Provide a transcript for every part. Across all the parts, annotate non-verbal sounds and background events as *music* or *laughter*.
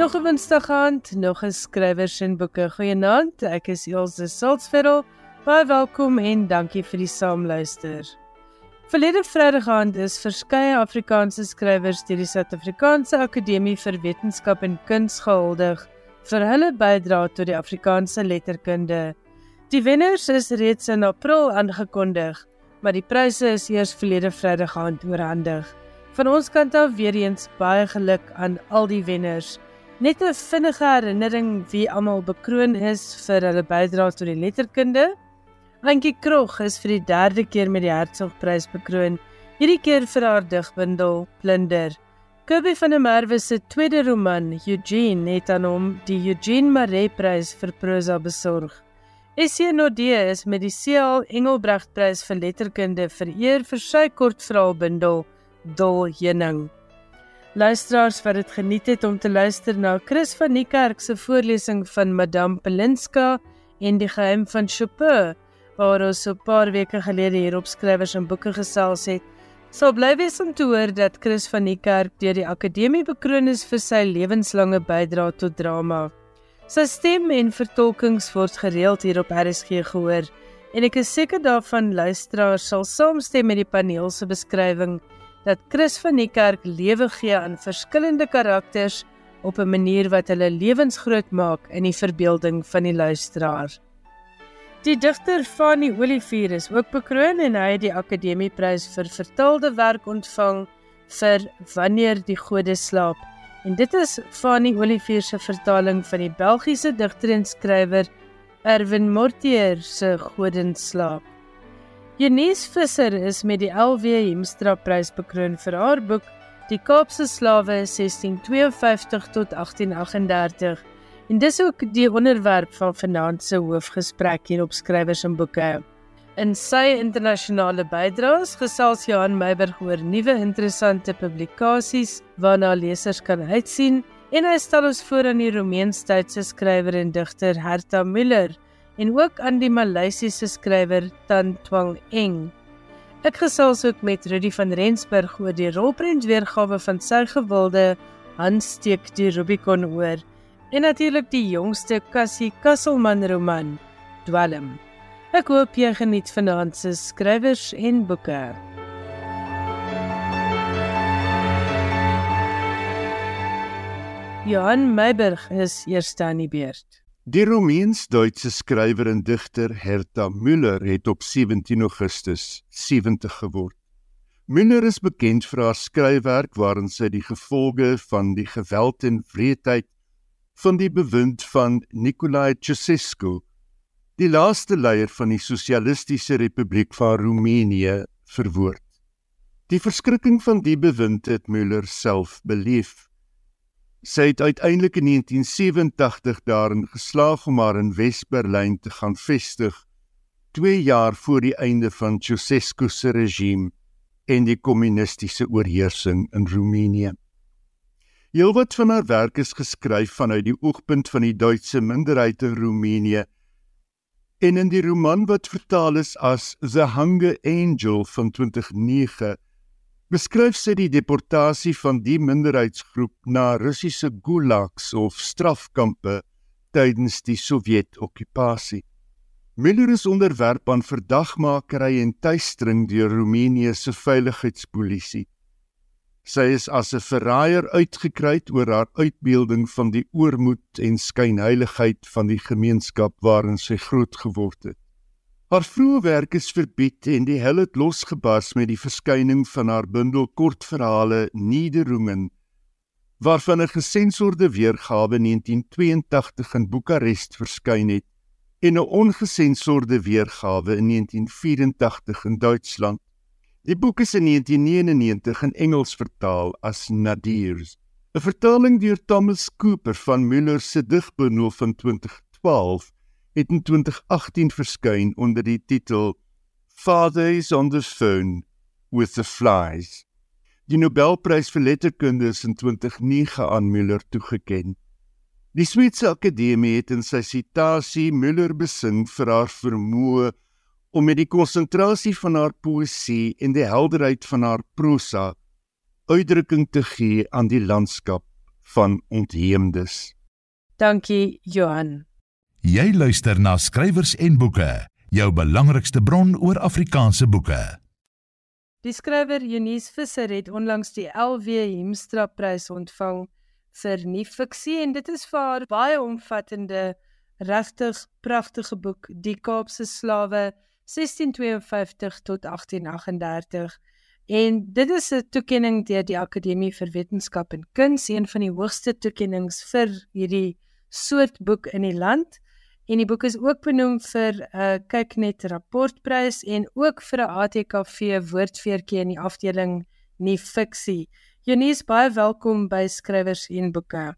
Nog 'n Woensdag aand, nog 'n skrywers en boeke. Goeienaand. Ek is Elsje Salzveld. Baie welkom en dankie vir die saamluister. Verlede Vrydag aand is verskeie Afrikaanse skrywers deur die Suid-Afrikaanse Akademie vir Wetenskap en Kuns gehuldig vir hulle bydrae tot die Afrikaanse letterkunde. Die wenners is reeds in April aangekondig, maar die pryse is eers verlede Vrydag aand oorhandig. Van ons kant af weer eens baie geluk aan al die wenners. Net 'n vinnige herinnering wie almal bekroon is vir hulle bydraes tot die letterkunde. Antjie Krog is vir die derde keer met die Hertzogprys bekroon, hierdie keer vir haar digbundel Plunder. Kobie van der Merwe se tweede roman, Eugene, het aan hom die Eugene Maree Prys vir prosa besorg. Essie Nodee is met die CL Engelbrecht Prys vir letterkunde vereer vir sy kortverhaalbundel Dol Heuning. Luisteraars wat dit geniet het om te luister na Chris van die Kerk se voorlesing van Madame Pelinska en die geheim van Chopin, waar ons so 'n paar weke gelede hier op skrywers en boeke gesels het, sal bly wees om te hoor dat Chris van die Kerk deur die akademie bekroon is vir sy lewenslange bydrae tot drama. Sy stem en vertolkings word gereeld hier op RSG gehoor en ek is seker daarvan luisteraars sal saamstem met die paneel se beskrywing dat Chris van die kerk lewe gee aan verskillende karakters op 'n manier wat hulle lewens groot maak in die verbeelding van die luisteraar. Die digter Fanny Olivier is ook bekroon en hy het die Akademieprys vir vertaalde werk ontvang vir Wanneer die gode slaap. En dit is Fanny Olivier se vertaling van die Belgiese digter en skrywer Erwin Mortier se Godenslaap. Eunice Visser is met die LW Hemstra Prys bekroon vir haar boek Die Kaapse Slawe 1652 tot 1838. En dis ook die onderwerp van vanaand se hoofgesprek hier op Skrywers en Boeke. In sy internasionale bydraes gesels Johan Meiberg oor nuwe interessante publikasies waarna lesers kan uitsien en hy stel ons voor aan die Romeinstydse skrywer en digter Herta Müller en ook aan die Maleisiese skrywer Tan Twang Eng. Ek gesels ook met Rudy van Rensburg oor die rolprent weergawe van sy gewilde Handsteek die Rubicon oor en natuurlik die jongste Cassie Kasselman roman Dwelm. Ek hoop jy geniet vanaand se skrywers en boeke. Johan Meiberg is eerste aan die beurt. Die Romeins-Duitse skrywer en digter Herta Müller het op 17 Augustus 70 geword. Müller is bekend vir haar skryfwerk waarin sy die gevolge van die geweld en wreedheid van die bewind van Nicolae Ceausescu, die laaste leier van die Sosialistiese Republiek van Roemenië, verwoord. Die verskrikking van die bewind het Müller self beleef. Sy het uiteindelik in 1987 daarin geslaag om haar in Wes-Berlyn te gaan vestig, 2 jaar voor die einde van Ceausescu se regime en die kommunistiese oorheersing in Roemenië. Heelwat van haar werk is geskryf vanuit die oogpunt van die Duitse minderheid in Roemenië. En in die roman wat vertaal is as The Hunger Angel van 2009 beskryf sy die deportasie van die minderheidsgroep na Russiese gulags of strafkampe tydens die Sowjet-okupasie. Miller is onderwerp aan verdagmakery en tuistering deur Roemenië se veiligheidspolisie. Sy is as 'n verraaier uitgekry oor haar uitbeelding van die oormoed en skynheiligheid van die gemeenskap waarin sy grootgeword het. Haar vroeë werk is verbied en die hel het losgebars met die verskyning van haar bundel kortverhale Niederungen waarvan 'n gesensorde weergawe in 1982 in Boekarest verskyn het en 'n ongesensorde weergawe in 1984 in Duitsland. Die boek is in 1999 in Engels vertaal as Nadirs. 'n Vertaling deur Thomas Cooper van Müller se digbundel van 2012 het in 2018 verskyn onder die titel Fathers on the Phone with the Flies. Die Nobelprys vir letterkunde is in 2009 aan Müller toegekend. Die Switse Akademie het in sy sitasie Müller besing vir haar vermoë om met die konsentrasie van haar poësie en die helderheid van haar prosa uitdrukking te gee aan die landskap van ontheemdes. Dankie Johan. Jy luister na skrywers en boeke, jou belangrikste bron oor Afrikaanse boeke. Die skrywer Eunice Visser het onlangs die LW Hemstra Prys ontvang vir nuwe fiksie en dit is vir haar baie omvattende, regtig pragtige boek Die Kaapse Slawe 1652 tot 1838. En dit is 'n toekenning deur die Akademie vir Wetenskap en Kuns, een van die hoogste toekennings vir hierdie soort boek in die land en die boek is ook benoem vir 'n uh, kyknet rapportprys en ook vir 'n ATKV woordfeertjie in die afdeling nie fiksie. Janies baie welkom by skrywers en boeke.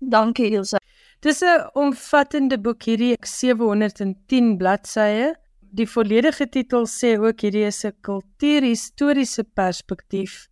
Dankie Ilse. Dis 'n omvattende boek hierdie 710 bladsye. Die volledige titel sê ook hierdie is 'n kultuurhistoriese perspektief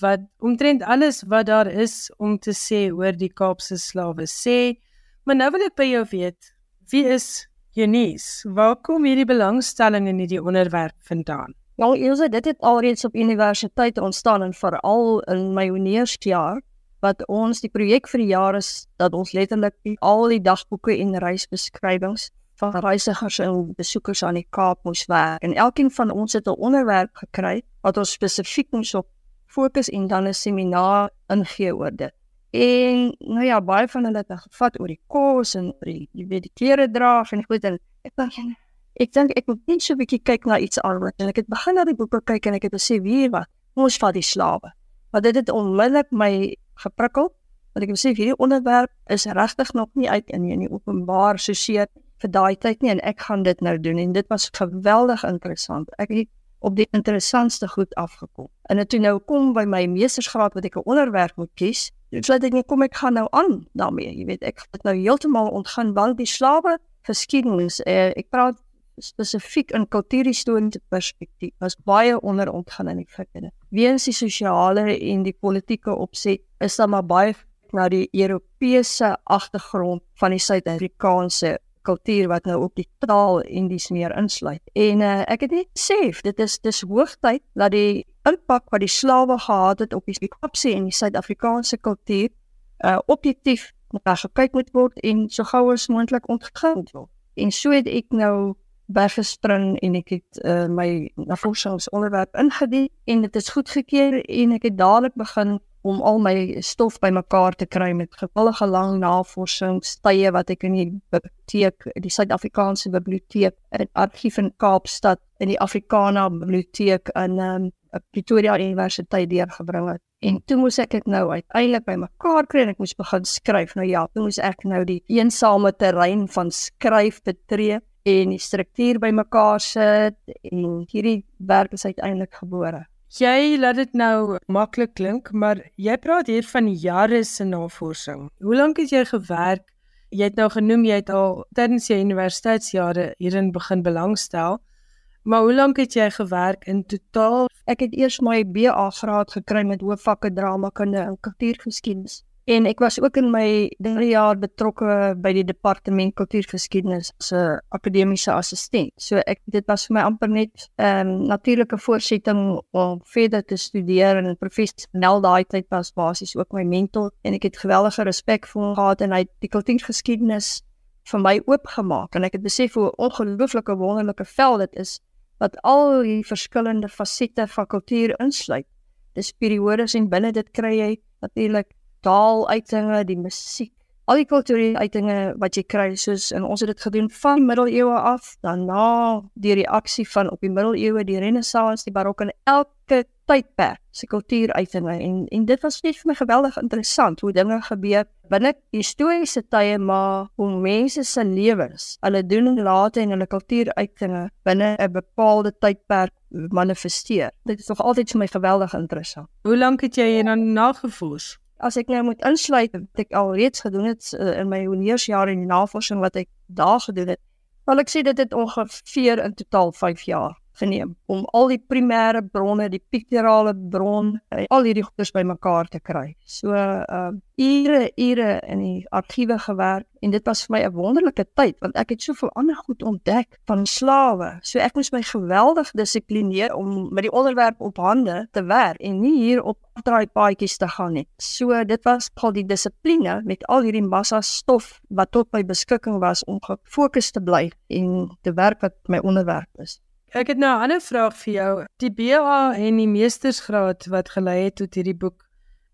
wat omtrent alles wat daar is om te sê oor die Kaapse slawe sê. Maar nou wil ek by jou weet, Wie is Eunice? Waar kom hierdie belangstelling in hierdie onderwerp vandaan? Wel, Ilse, dit het alreeds op universiteit ontstaan en veral in my honeursjaar wat ons die projek vir die jaar is dat ons letterlik al die dagboeke en reisbeskrywings van reisigers en besoekers aan die Kaap moes werk. En elkeen van ons het 'n onderwerp gekry wat ons spesifiek moes op fokus en dan 'n seminaar ingee oor dit. En nou ja, baie van hulle het gevat oor die kos en oor die jy weet die klere dra en goed en ek dink ek dink ek moet net so 'n bietjie kyk na iets anders en ek het begin na die boeke kyk en ek het besef wie wat ons vat die slawe. Maar dit het onmiddellik my geprikkel want ek besef hierdie onderwerp is regtig nog nie uit in die openbaar so seer vir daai tyd nie en ek gaan dit nou doen en dit was geweldig interessant. Ek het op die interessantste goed afgekom. En dit toe nou kom by my meestersgraad wat ek 'n onderwerp moet kies So ek dink kom ek gaan nou aan daarmee. Jy weet, ek het nou heeltemal ontgaan want die slawe geskiedenis, eh, ek praat spesifiek in kultuurhistoriese perspektief, was baie onder ontgaan in die fikkie. Weens die sosiale en die politieke opset is daar maar baie na die Europese agtergrond van die Suid-Afrikaanse kultuur wat nou ook die taal en dis meer insluit. En uh, ek het net sê dit is dis hoogtyd dat die impak wat die slawe gehad het op die Kaapse en die Suid-Afrikaanse kultuur uh objektief na gekyk moet word en so gou as moontlik ontgin word. En so het ek nou weggespring en ek het uh, my navorsingsonderwerp ingedien en dit is goedgekeur en ek het dadelik begin om al my stof bymekaar te kry met gewillige lang navorsingstye wat ek in die biblioteek, die Suid-Afrikaanse biblioteek, in argief in Kaapstad, in die Afrikaana biblioteek in um, Pretoria Universiteit deurgebring het. En toe moes ek dit nou uiteindelik bymekaar kry en ek moes begin skryf. Nou ja, toe moes ek nou die eensame terrein van skryf betree en die struktuur bymekaar sit en hierdie werk is uiteindelik gebore. Jy laat dit nou maklik klink, maar jy praat hier van jare se navorsing. Hoe lank het jy gewerk? Jy het nou genoem jy het al tydens jou universiteitsjare hierin begin belangstel. Maar hoe lank het jy gewerk in totaal? Ek het eers my BA graad gekry met hoofvakke drama kunde en kultuurgeskiedenis. En ek was ook in my 3 jaar betrokke by die departement kultuurgeskiedenis as 'n akademiese assistent. So ek dit was vir my amper net 'n um, natuurlike voorsetting om verder te studeer en professor Nel daai tyd was basies ook my mentor en ek het geweldige respek vir hom gehad en hy het die kultuurgeskiedenis vir my oopgemaak en ek het besef hoe ongelooflike wonderlike veld dit is wat al die verskillende fasette van kultuur insluit. Dis periodes en binne dit kry jy natuurlik taaluitinge, die musiek, al die kulturele uitinge wat jy kry soos en ons het dit gedoen van middeleeue af, daarna die reaksie van op die middeleeue, die renessans, die barok en elke tydperk se kultuuruitinge en en dit was net vir my geweldig interessant hoe dinge gebeur binne historiese tye maar hoe mense se lewens, hulle doen en late en hulle kultuuruitinge binne 'n bepaalde tydperk manifesteer. Dit is nog altyd vir my geweldig interessant. Hoe lank het jy hier dan nagevors? As ek nou moet insluit wat ek al reeds gedoen het uh, in my honeursjare in die navorsing wat ek daar gedoen het, wil ek sê dit het ongeveer in totaal 5 jaar geneem om al die primêre bronne, die pikterale bron, al hierdie goeders bymekaar te kry. So uh ure ure in die argiewe gewerk en dit was vir my 'n wonderlike tyd want ek het soveel ander goed ontdek van slawe. So ek moes my geweldig dissiplineer om met die onderwerp op hande te werk en nie hier op draai paadjies te gaan nie. So dit was al die dissipline met al hierdie massa stof wat tot my beskikking was om gefokus te bly en te werk wat my onderwerp is. Ek het nou 'n ander vraag vir jou. Die BA en die meestersgraad wat gelei het tot hierdie boek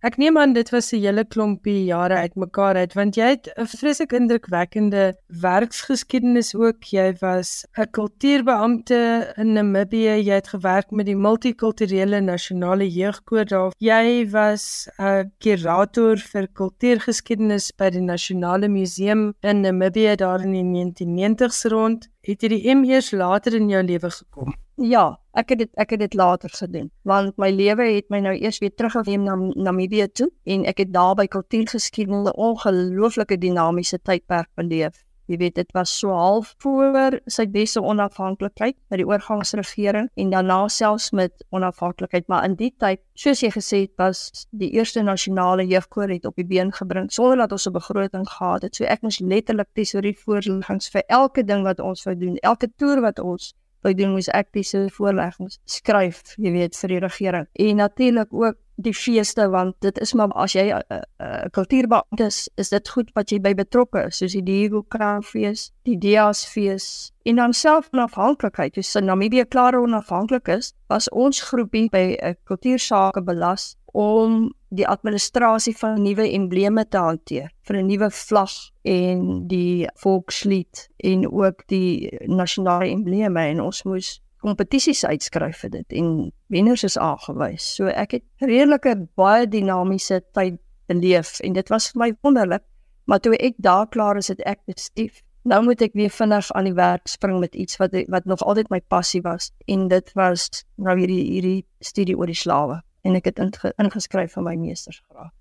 Ek neem aan dit was 'n hele klompie jare uitmekaar uit want jy het 'n vreeslik indrukwekkende werksgeskiedenis ook. Jy was 'n kultuurbeampte in Namibië. Jy het gewerk met die multikulturele nasionale jeugkoor daar. Jy was 'n kurator vir kultuurgeskiedenis by die Nasionale Museum in Namibië daar in die 1990s rond. Het jy die M eers later in jou lewe gekom? Ja, ek het dit ek het dit later gedoen want my lewe het my nou eers weer teruggeneem na Namibië toe en ek het daar by kultuurgeskiedenis 'n ongelooflike dinamiese tydperk beleef. Jy weet dit was so half voor sy beste onafhanklikheid by die oorgangsregering en daarna selfs met onafhanklikheid maar in die tyd soos jy gesê het was die eerste nasionale jeugkoor het op die been gebring sonder dat ons 'n begroting gehad het. So ek moes letterlik tesorie voorleggings vir elke ding wat ons wou doen, elke toer wat ons by doen moes ek dis voorleggings skryf, jy weet, vir die regering. En natuurlik ook die feeste want dit is maar as jy 'n uh, uh, kultuurbeampte is, is dit goed wat jy by betrokke is, soos die Diego Kraanfees, die Dias fees en dan self onafhanklikheid. Dus in Namibië klaar onafhanklik is, was ons groepie by 'n uh, kultuursake belas om die administrasie van nuwe embleme te hanteer vir 'n nuwe vlag en die volkslied en ook die nasionale embleme en ons moes kompetisies uitskryf vir dit en wenners is aangewys. So ek het redelike baie dinamiese tyd beleef en dit was vir my wonderlik, maar toe ek daar klaar is, het ek besef nou moet ek weer vinnig aan die werk spring met iets wat wat nog altyd my passie was en dit was nou hierdie hierdie studie oor die slawe en ek het ingeskryf vir my meestersgraad.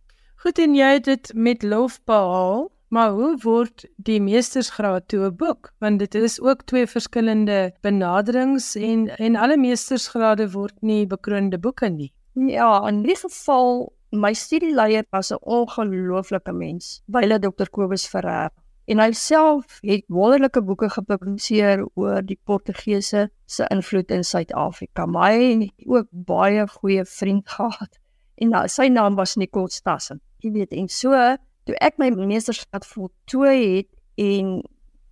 Goed en jy het dit met lof behaal, maar hoe word die meestersgraad toe 'n boek? Want dit is ook twee verskillende benaderings en en alle meestersgrade word nie bekroonde boeke nie. Ja, in die geval my studieleier was 'n ongelooflike mens, byle Dr. Kobus Ferrer en hy self het wonderlike boeke gepubliseer oor die Portugese se invloed in Suid-Afrika. Maar hy het ook baie goeie vriend gehad en nou, sy naam was Nicole Stassen. Jy weet en so toe ek my meestersgraad voltooi het en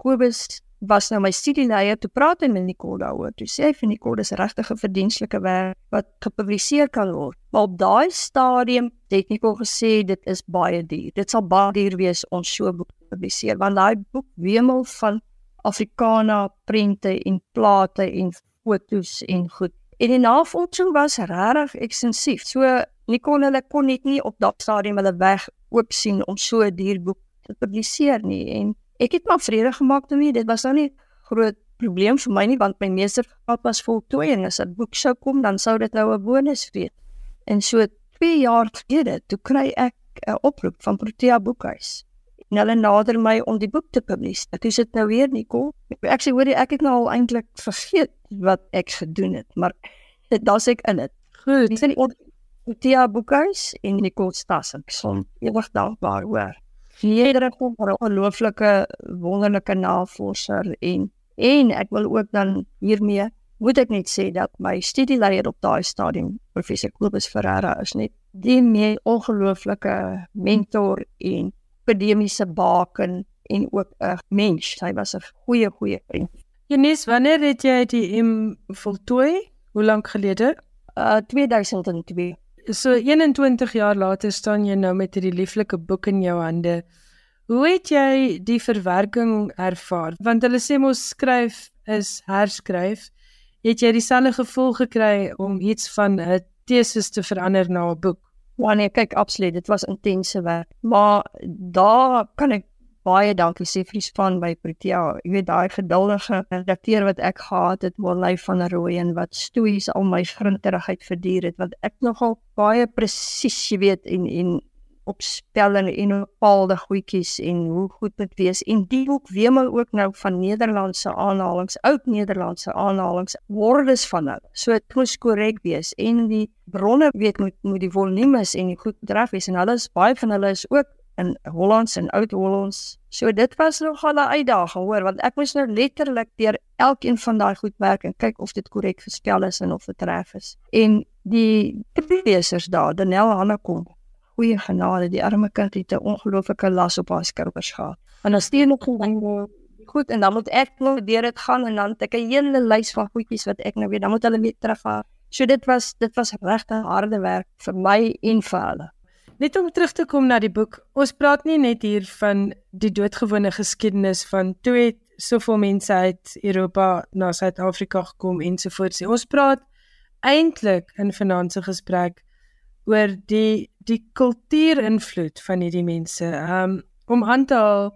Kobus was nou my studieleier te praat met Nicole daaroor. Toe sê hy vir Nicole dis regtig 'n verdienstelike werk wat gepubliseer kan word. Maar op daai stadium het Nicole gesê dit is baie duur. Dit sal baie duur wees om so 'n boek te publiseer want daai boek wemel van Afrikaana prente en plate en fotos en goed. En die navorsing was regtig ekstensief. So Nicole hulle kon net nie op daardie stadium hulle weg oop sien om so 'n duur boek te publiseer nie en ek het maar vrede gemaak daarmee. Dit was nou nie groot probleem vir my nie want my meestergraad was voltooi en as 'n boek sou kom dan sou dit nou 'n bonus wees. En so 2 jaar gelede toe kry ek 'n oproep van Protea Boekhuis. En hulle nader my om die boek te publiseer. Toe sit nou weer Nicole. Ek sê hoor jy ek het nou al eintlik vergeet wat ek gedoen het, maar dit daar's ek in dit. Goed. Dis in Protea Boekhuis en Nicole Stassen. Ek sal ewig dankbaar hoor. Hierdie kom 'n ongelooflike wonderlike navorser en en ek wil ook dan hiermee moet ek net sê dat my studieleier op daai stadium professor Kobus Ferreira is net die meer ongelooflike mentor en akademiese baken en ook 'n mens. Hy was 'n goeie goeie vriend. Janies, wanneer het jy die M voltooi? Hoe lank gelede? Uh 2002 so 21 jaar later staan jy nou met hierdie lieflike boek in jou hande. Hoe het jy die verwerking ervaar? Want hulle sê mos skryf is herskryf. Het jy dieselfde gevoel gekry om iets van 'n teses te verander na 'n boek? Ja nee, kyk absoluut, dit was intense werk. Maar daar kan ek baie dankie sê vir die span by Protea. Jy weet daai geduldige redakteur wat ek gehad het, Molly van Rooyen wat stoeis al my grinterigheid verduur het want ek nogal baie presies, jy weet, en en op spelling en bepaalde goedjies en hoe goed dit wees. En die boek wemel ook nou van Nederlandse aanhalings, oud Nederlandse aanhalings, woordes van hulle. So dit moet korrek wees en die bronne weet moet moet die volumes en die goed draf wees en hulle is baie van hulle is ook in Hollands en Oud-Hollands. So dit was nogal 'n uitdaging, hoor, want ek moes nou letterlik deur elkeen van daai goed werk en kyk of dit korrek gespel is en of dit reg is. En die lesers daar, Danel Hannekom, goeie genade, die arme kind het 'n ongelooflike las op haar skouers gehad. En dan stuur nog gewoon goed en dan moet ek nog deur dit gaan en dan het ek 'n hele lys van goedjies wat ek nou weet, dan moet hulle weer teruggaan. So dit was dit was regte harde werk vir my en vir hulle. Net om terug te kom na die boek. Ons praat nie net hier van die doodgewone geskiedenis van toe het soveel mense uit Europa na Suid-Afrika gekom ensovoorts. Ons praat eintlik in finansie gesprek oor die die kultuurinvloed van hierdie mense. Um om aan te haal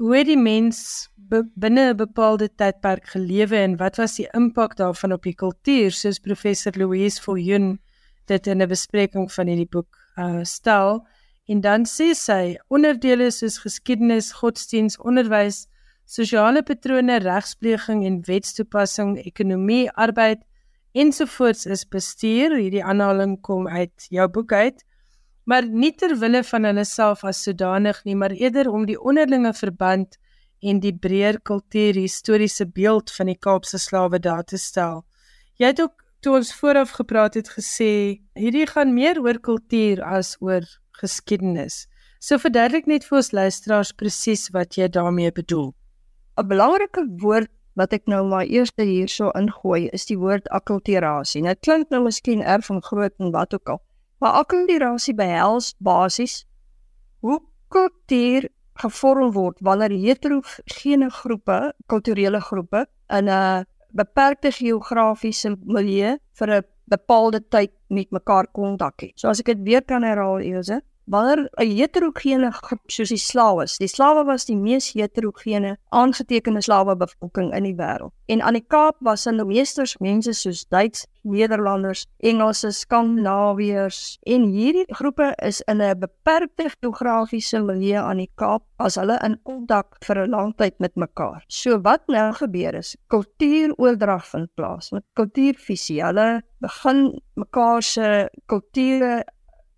hoe die mens be, binne 'n bepaalde tydperk gelewe en wat was die impak daarvan op die kultuur soos professor Louise Viljoen dit in 'n bespreking van hierdie boek uh stel en dan sê sy onderdele soos geskiedenis, godsdiens, onderwys, sosiale patrone, regspleging en wetstoepassing, ekonomie, arbeid ensovoorts is bestuur. Hierdie aanhaling kom uit jou boek uit. Maar nie ter wille van hulle self as sodanig nie, maar eerder om die onderlinge verband en die breër kultuur historiese beeld van die Kaapse slawe daar te stel. Jy het ook toe ons vooraf gepraat het gesê hierdie gaan meer oor kultuur as oor geskiedenis. So verduidelik net vir ons luisteraars presies wat jy daarmee bedoel. 'n Belangrike woord wat ek nou maar eers hierso ingooi is die woord akkulturasie. Nou klink nou miskien erg van groot en wat ook al. Maar akkulturasie behels basies hoe kultuur gevorm word wanneer heterogene groepe, kulturele groepe in 'n beperkte geografiese milieu vir 'n bepaalde tyd met mekaar kontak het. So as ek dit weer kan herhaal, Elsje, wanneer 'n heterogene groep soos die slawe. Die slawe was die mees heterogene aangetekende slawebevolking in die wêreld. En aan die Kaap was hulle meesters mense soos Duits, Nederlanders, Engelse, Skandinawiërs en hierdie groepe is in 'n beperkte geografiese milieu aan die Kaap as hulle in kontak vir 'n lang tyd met mekaar. So wat nou gebeur is, kultuuroordrag vind plaas met kultuurvisie. Hulle begin mekaar se kulture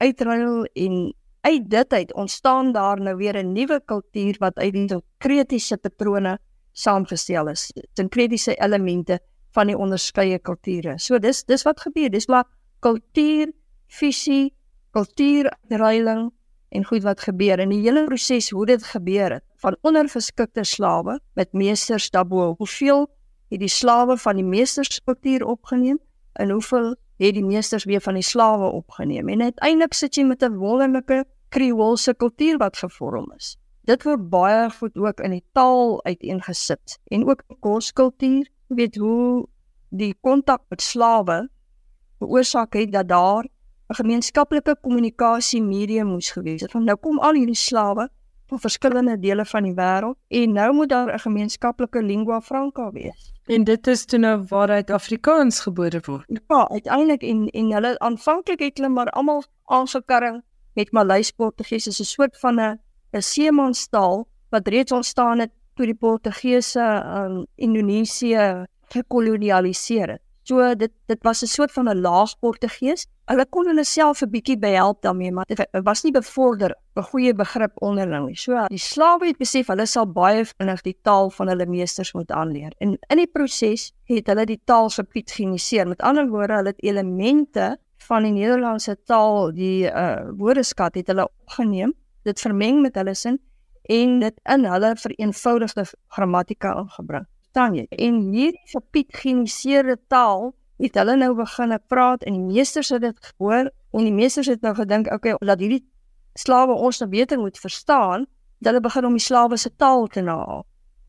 uitruil en uit dit uit ontstaan daar nou weer 'n nuwe kultuur wat uit die kritiese patrone saamgestel is. Dit kritiese elemente van die onderskeie kulture. So dis dis wat gebeur. Dis maar kultuur, visie, kultuuruitruiling en goed wat gebeur in die hele proses hoe dit gebeur het van ondergeskikte slawe met meesters daarbo. Hoeveel het die slawe van die meesterskultuur opgeneem en hoeveel het die meesters weer van die slawe opgeneem en uiteindelik sit jy met 'n wonderlike Kreoolse kultuur wat gevorm is. Dit word baie goed ook in die taal uiteengesit en ook koskultuur, weet hoe die kontak met slawe veroorsaak het dat daar 'n gemeenskaplike kommunikasie medium moes gewees het. Want nou kom al hierdie slawe van verskillende dele van die wêreld en nou moet daar 'n gemeenskaplike lingua franca wees. En dit is toe nou waaruit Afrikaans gebore word. Ja, uiteindelik en en hulle aanvanklik het hulle maar almal aangekarring met Maleis Portugees as 'n soort van 'n 'n seemanstaal wat reeds ontstaan het toe die Portugese um, Indonesië gekolonialiseer het. So dit dit was 'n soort van 'n laag Portugees. Hulle kon hulle self 'n bietjie behelp daarmee, maar dit was nie bevorder 'n goeie begrip onderling nie. So die slawe het besef hulle sal baie vinnig die taal van hulle meesters moet aanleer. En in die proses het hulle die taal gepietgeniseer. Met ander woorde, hulle het elemente van die Nederlandse taal, die uh woordeskat het hulle opgeneem, dit vermeng met hulle sin en dit in hulle vereenvoudigde grammatika ingebring verstaan jy? En hierdie gepietgeniseerde taal het hulle nou begin praat en die meesters het dit gehoor en die meesters het nou gedink, okay, dat hierdie slawe ons nou beter moet verstaan, dat hulle begin om die slawe se taal te naal.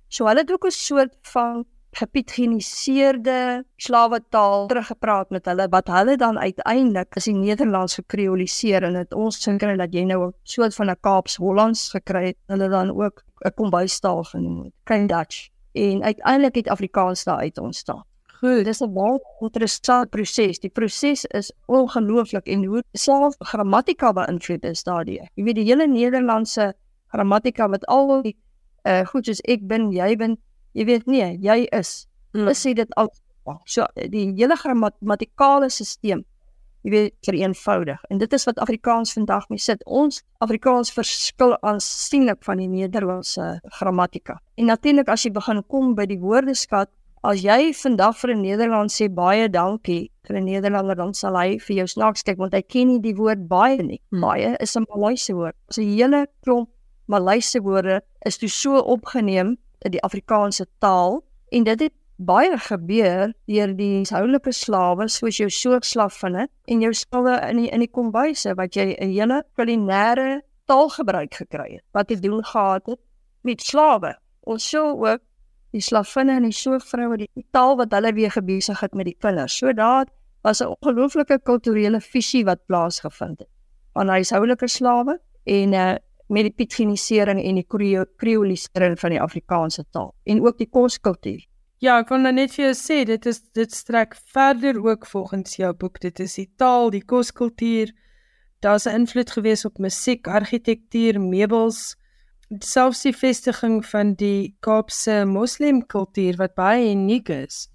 So hulle het ook 'n soort van gepietgeniseerde slawe taal teruggepraat met hulle wat hulle dan uiteindelik as die Nederlands gekreoliseer en dit ons sien kry dat jy nou 'n soort van 'n Kaaps Hollands gekry het, hulle dan ook 'n kombuistaal genoem het, Klein Dutch en uiteindelik het Afrikaans daar uit ontstaan. Goed. Dis 'n baie interessante proses. Die proses is ongelooflik en hoe self grammatika beïnvloed is daardie. Jy weet die hele Nederlandse grammatika met al die uh goed soos ek bin, jy bin, jy weet nie, jy is. Hulle sê dit al so die hele grammatikale stelsel jy weet vereenvoudig. En dit is wat Afrikaans vandag mee sit. Ons Afrikaans verskil aansienlik van die Nederlandse grammatika. En natuurlik as jy begin kom by die woordeskat, as jy vandag vir 'n Nederlander sê baie dankie vir 'n Nederlander dan sal hy vir jou snaaks kyk want hy ken nie die woord baie nie. Hmm. Baie is 'n Maleise woord. So 'n hele klomp Maleise woorde is toe so opgeneem in die Afrikaanse taal en dit het baie gebeur deur die houlike slawe soos jou soogslavinne en jou slawe in die, in die kombuise wat jy 'n hele kulinaire taalgebruik gekry het wat te doen gehad het met slawe. Ons sou ook die slavinne en die soogvroue die taal wat hulle weer gebesig het met die kinders. So daar was 'n ongelooflike kulturele fusie wat plaasgevind het van huishoudlike slawe en uh, met die pitginisering en die kreolisering van die Afrikaanse taal en ook die koskultuur. Ja, ek kon net vir jou sê dit is dit strek verder ook volgens jou boek. Dit is die taal, die koskultuur. Daar's 'n invloed gewees op musiek, argitektuur, meubels, selfs die vestiging van die Kaapse moslimkultuur wat baie uniek is.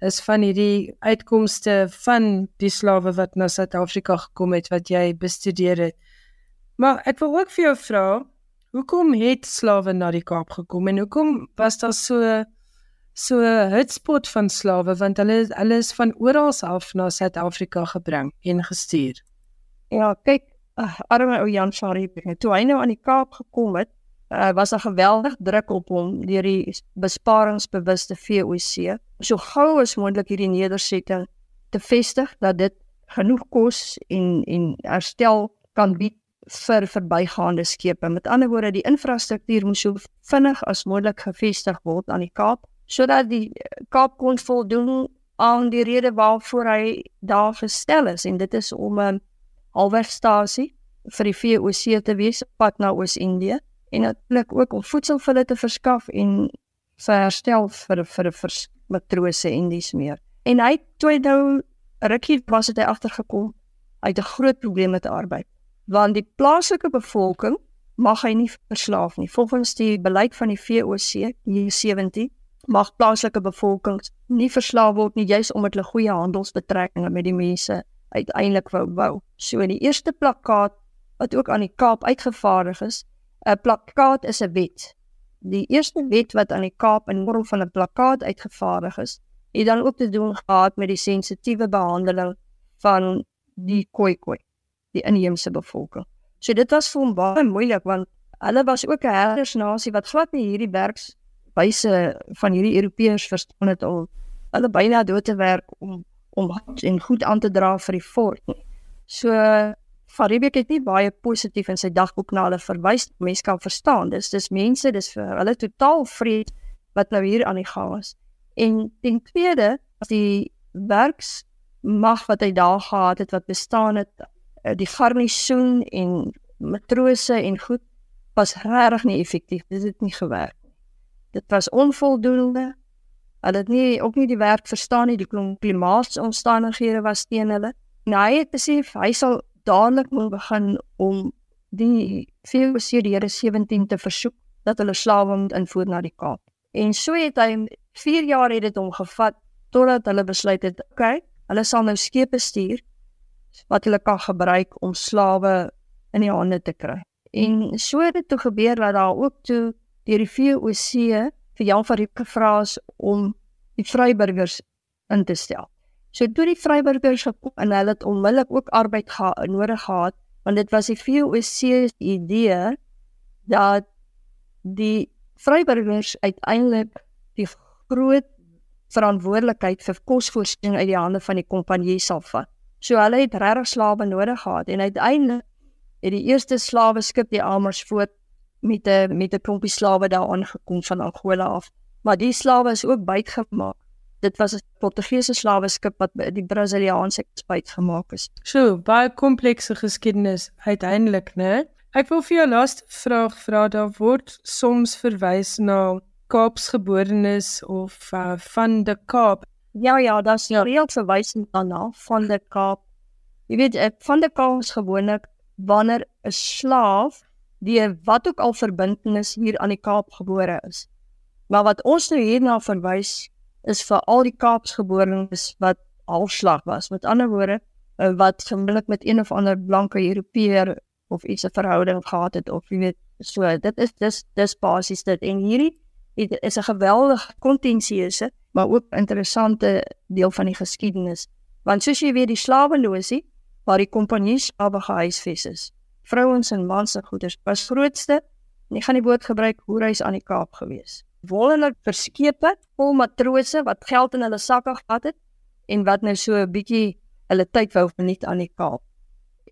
Is van hierdie uitkomste van die slawe wat na Suid-Afrika gekom het wat jy bestudeer het. Maar ek wil ook vir jou vra, hoekom het slawe na die Kaap gekom en hoekom was daar so so 'n hotspot van slawe want hulle hulle is van oral af na Suid-Afrika gebring en gestuur. Ja, kyk, uh, arme ou Jan Farie, toe hy nou aan die Kaap gekom het, uh, was daar geweldig druk op hom deur die besparingsbewuste VOC. So gou as moontlik hierdie nedersetting te vestig dat dit genoeg kos en en herstel kan bied vir verbygaande skepe. Met ander woorde, die infrastruktuur moes so vinnig as moontlik gevestig word aan die Kaap sodat die Kaap kon voldoen aan die rede waarvoor hy daar gestel is. En dit is om 'n halwegstasie vir die VOC te wees pad na Oos-Indië. En natuurlik ook om voedsel vir hulle te verskaf en vir herstel vir vir vir matrose en dis meer. En hy toe nou rukkie was dit hy agtergekom uit 'n groot probleem met arbeid. Want die plaaslike bevolking mag hy nie verslaaf nie. Volgens die beleid van die VOC hier 17 mag plaaslike bevolking nie verslaaf word nie juis omdat hulle goeie handelsbetrekkinge met die mense uiteindelik wou bou. So in die eerste plakkaat wat ook aan die Kaap uitgevaardig is, 'n plakkaat is 'n wet. Die eerste wet wat aan die Kaap in vorm van 'n plakkaat uitgevaardig is, het dan ook te doen gehad met die sensitiewe behandeling van die Khoikhoi, die inheemse bevolking. So dit was vir hom baie moeilik want hulle was ook 'n herdersnasie wat glad nie hierdie werks wyse van hierdie Europeërs verstaan dit al hulle byna dood te werk om om en goed aan te dra vir die fort. So Faribek het nie baie positief in sy dagboek na hulle verwys. Mense kan verstaan. Dis dis mense, dis vir hulle totaal vreed wat nou hier aan die gang is. En ten tweede, as die werks mag wat hy daar gehad het wat bestaan het, eh, die garnisoen en matrose en goed was regtig nie effektief. Dit het nie gewerk dit was onvoldoende. Hulle het nie ook nie die werk verstaan nie, die klimaatsomstandighede was teen hulle. En hy het besef hy sal dadelik moet begin om die VOC die Here 17 te versoek dat hulle slawe moet invoer na die Kaap. En so het hy 4 jaar het dit hom gevat totdat hulle besluit het, okay, hulle sal nou skepe stuur wat hulle kan gebruik om slawe in die hande te kry. En so het dit toe gebeur dat daar ook toe deur die VOC vir Jan van Riebeeck gevra is om die vryburgers in te stel. So toe die vryburgers gekom en hulle het onmiddellik ook arbeid gehad nodig gehad want dit was die VOC se idee dat die vryburgers uiteindelik die groot verantwoordelikheid vir kosvoorsiening uit die hande van die kompanjie sal vat. So hulle het regtig slawe nodig gehad en uiteindelik het die eerste slawe skip die Amersfoort met 'n met 'n klompie slawe daar aangekom van Angola af. Maar die slawe is ook bytgemaak. Dit was 'n Portugese slawe skip wat die Brasiliaanse spuit gemaak is. So, baie komplekse geskiedenis uiteindelik, né? Ek wil vir jou laaste vraag vra. Daar word soms verwys na Kaapsgeborenes of uh, van die Kaap. Ja ja, daar's ja. reeds verwysing daarna van die Kaap. Jy weet, eh, van die Kaap is gewoonlik wanneer 'n slaaf deur wat ook al verbintenis hier aan die Kaap gebore is. Maar wat ons nou hierna verwys is vir al die Kaapsgeborenes wat halfslag was. Met ander woorde, eh, wat gewoonlik met een of ander blanke Europeër of iets 'n verhouding gehad het of jy weet, so dit is dis dis basies dit en hierdie het, is 'n geweldige kontensieuse maar ook interessante deel van die geskiedenis. Want soos jy weet, die slaweloosie waar die kompanie slawe gehuisves is, vrouens en mans se goederes was grootste en ek gaan die woord gebruik hoereis aan die Kaap gewees. Wollelik verskepe vol matrose wat geld in hulle sakke gehad het en wat nou so 'n bietjie hulle tyd wou geniet aan die Kaap.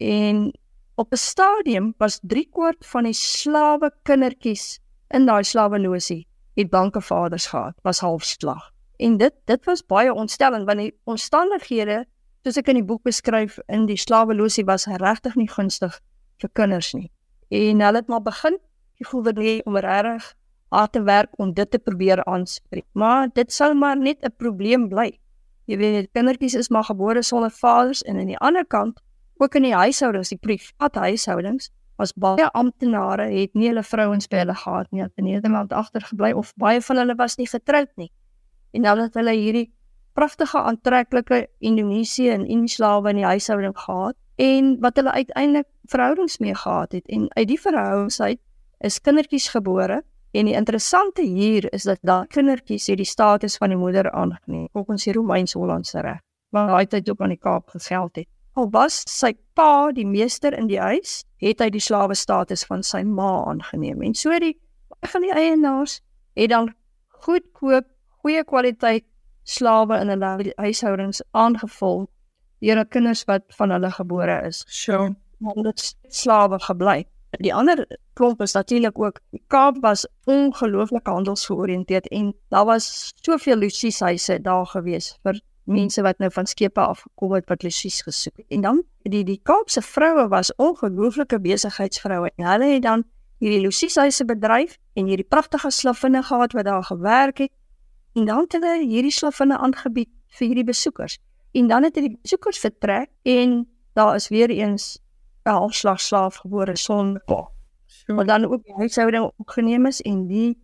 En op 'n stadium was 3 kwart van die slawe kindertjies in daai slaweloosie het banke vaders gehad, was halfslag. En dit dit was baie ontstellend want die omstandighede soos ek in die boek beskryf in die slaweloosie was regtig nie gunstig vir kinders nie. En hulle het maar begin gevoel dat hulle om regtig hard te werk om dit te probeer aanspreek. Maar dit sou maar net 'n probleem bly. Jy weet, kindertjies is maar gebore sonder vaders en aan die ander kant ook in die huishoudings, die private huishoudings, was baie amptenare het nie hulle vrouens by hulle gehad nie, het in Nederland agtergebly of baie van hulle was nie getroud nie en nou dat hulle hierdie pragtige aantreklike Indonesië en Indislawe in die huishouding gehad en wat hulle uiteindelik verhoudings mee gehad het. En uit die verhoudings uit is kindertjies gebore en die interessante hier is dat daai kindertjies het die status van die moeder aangeneem volgens die Romeins-Hollandse reg wat daai tyd ook aan die Kaap gegeld het. Al was sy pa die meester in die huis het hy die slawe status van sy ma aangeneem. En so die van die eienaars het dan goedkoop goeie kwaliteit slawe in hulle huishoudings aangevul deur hulle kinders wat van hulle gebore is. Sure. Want dit slawe gebly. Die ander klomp is natuurlik ook die Kaap was ongelooflik handelsgeoriënteerd en daar was soveel lusieshuise daar gewees vir mense wat nou van skepe af gekom het wat lusies gesoek het. En dan die die Kaapse vroue was ongelooflike besigheidsvroue en hulle het dan hierdie lusieshuise bedryf en hierdie pragtige slavinne gehad wat daar gewerk het En dan het hulle hierdie slavinne aangebied vir hierdie besoekers. En dan het die besoekers vertrek en daar is weer eens 'n halfslag slaaf gebore sonder pa. Maar dan ook die huishouding opgeneem is en die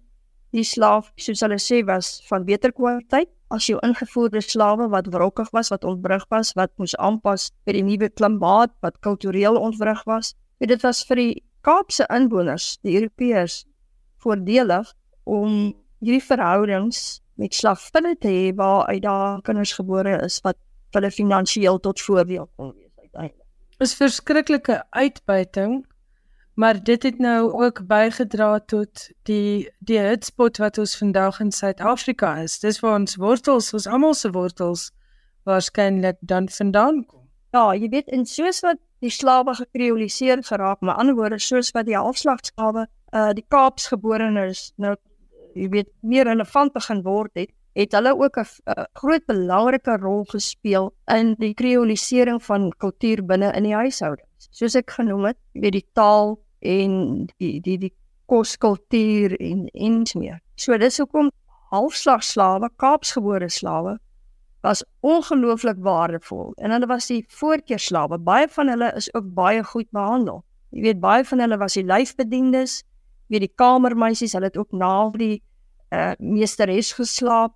die slaaf, soos hulle sê, was van beter kwaliteit as jou ingevoerde slawe wat wrokkig was, wat ontwrig was, wat moes aanpas by die nuwe klimaat, wat kultureel ontwrig was. En dit was vir die Kaapse inwoners, die Europeërs, voordelig om hierdie verhoudings met slavinne te hê waar uit daar kinders gebore is wat hulle finansiëel tot voordeel kon wees uiteindelik. Is verskriklike uitbuiting, maar dit het nou ook bygedra tot die die hotspot wat ons vandag in Suid-Afrika is. Dis waar ons wortels, ons almal se wortels waarskynlik dan vandaan kom. Ja, jy weet in soos wat die slawe gekreoliseer geraak, maar ander woorde soos wat die halfslagslawe uh die Kaapsgeborenes nou jy weet meer relevant begin word het, het hulle ook 'n groot belangrike rol gespeel in die kreolisering van kultuur binne in die huishoudings. Soos ek genoem het, weet die taal en die die die koskultuur en ens meer. So dis hoekom halfslagslawe, Kaapsgebore slawe was ongelooflik waardevol en hulle was die voorkeurslawe. Baie van hulle is ook baie goed behandel. Jy weet baie van hulle was die lyfbediendes, weet die kamermeisies, hulle het ook na die uh meesteres geslaap.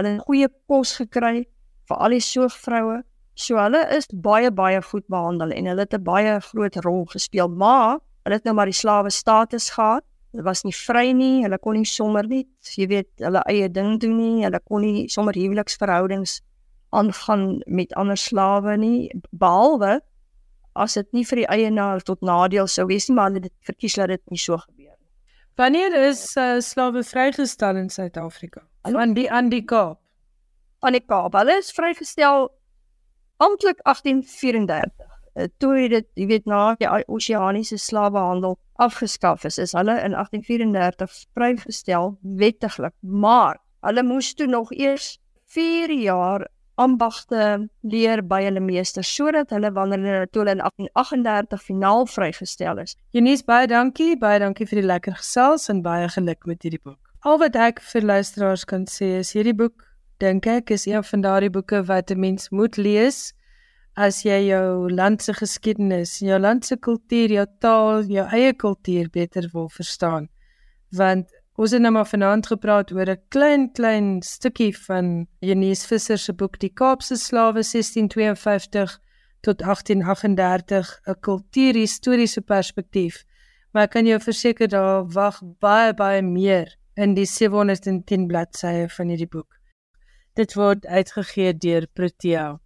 Hulle het goeie kos gekry vir al die soogvroue. So hulle is baie baie goed behandel en hulle het 'n baie groot rol gespeel. Maar hulle het nou maar die slawe status gehad. Hulle was nie vry nie. Hulle kon nie sommer net, jy weet, hulle eie ding doen nie. Hulle kon nie sommer huweliksverhoudings aangaan met ander slawe nie behalwe as dit nie vir die eienaar tot nadeel sou wees nie, maar hulle het verkies dat dit nie so gebeur Wanneer is uh, slawe vrygestel in Suid-Afrika? Aan die aan die Kaap. Aan die Kaap. Hulle is vrygestel amptelik 1834. Uh, toe dit, jy weet, na die oseaniese slawehandel afgeskaf is, is hulle in 1834 vrygestel wettiglik, maar hulle moes toe nog eers 4 jaar ambagte leer by hulle meester sodat hulle wanneer hulle toe in 1838 finaal vrygestel is. Janies baie dankie, baie dankie vir die lekker gesels en baie geluk met hierdie boek. Al wat ek vir luisteraars kan sê is hierdie boek dink ek is een van daardie boeke wat 'n mens moet lees as jy jou land se geskiedenis, jou land se kultuur, jou taal, jou eie kultuur beter wil verstaan. Want ons het nou maar vanaand gepraat oor 'n klein klein stukkie van Janies Visser se boek Die Kaapse Slawe 1652 tot 1838, 'n kultuurhistoriese perspektief. Maar ek kan jou verseker daar wag baie baie meer in die 710 bladsye van hierdie boek. Dit word uitgegee deur Protea.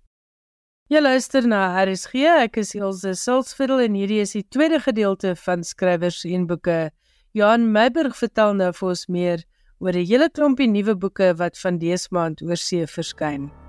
Jy luister na RSG. Ek is Elsje Silsveld en hierdie is die tweede gedeelte van skrywers en boeke. Johan Meiburg vertel nou vir ons meer oor 'n hele klompie nuwe boeke wat van dese maand oor see verskyn.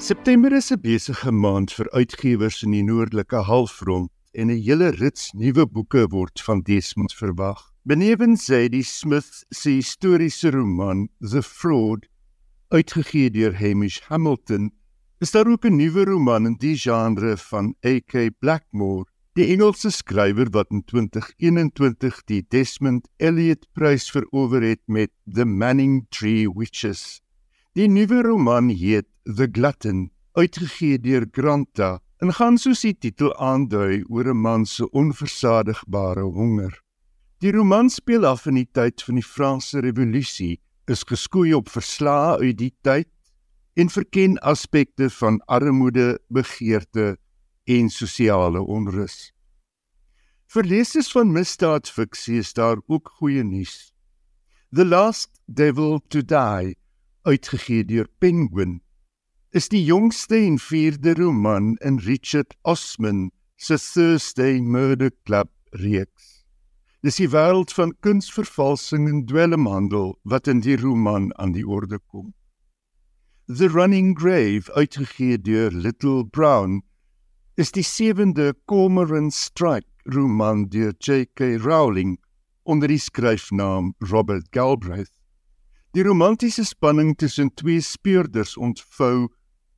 September is 'n besige maand vir uitgewers in die noordelike halfrond en 'n hele rits nuwe boeke word van Desmond verwag. Benewens sy die Smith se historiese roman The Fraud uitgegee deur Hamish Hamilton, is daar ook 'n nuwe roman in die genre van AK Blackmore, die Engelse skrywer wat in 2021 die Desmond Elliot Prys verower het met The Manning Tree Witches. Die nuwe roman heet The Glutton, uitgegee deur Granta, en gaan soos die titel aandui oor 'n man se onversadigbare honger. Die roman speel af in die tyd van die Franse Revolusie, is geskoei op verslae uit die tyd en verken aspekte van armoede, begeerte en sosiale onrus. Vir lesers van misdaadfiksie is daar ook goeie nuus. The Last Devil to Die, uitgegee deur Penguin, is die jongste en vierde roman in Richard Osman se Thursday Murder Club reeks. Dis die wêreld van kunsvervalsing en dwelmhandel wat in die roman aan die orde kom. The Running Grave, uitgegee deur Little Brown, is die sewende Cormoran Strike roman deur J.K. Rowling onder die skryfnaam Robert Galbraith. Die romantiese spanning tussen twee speurders ontvou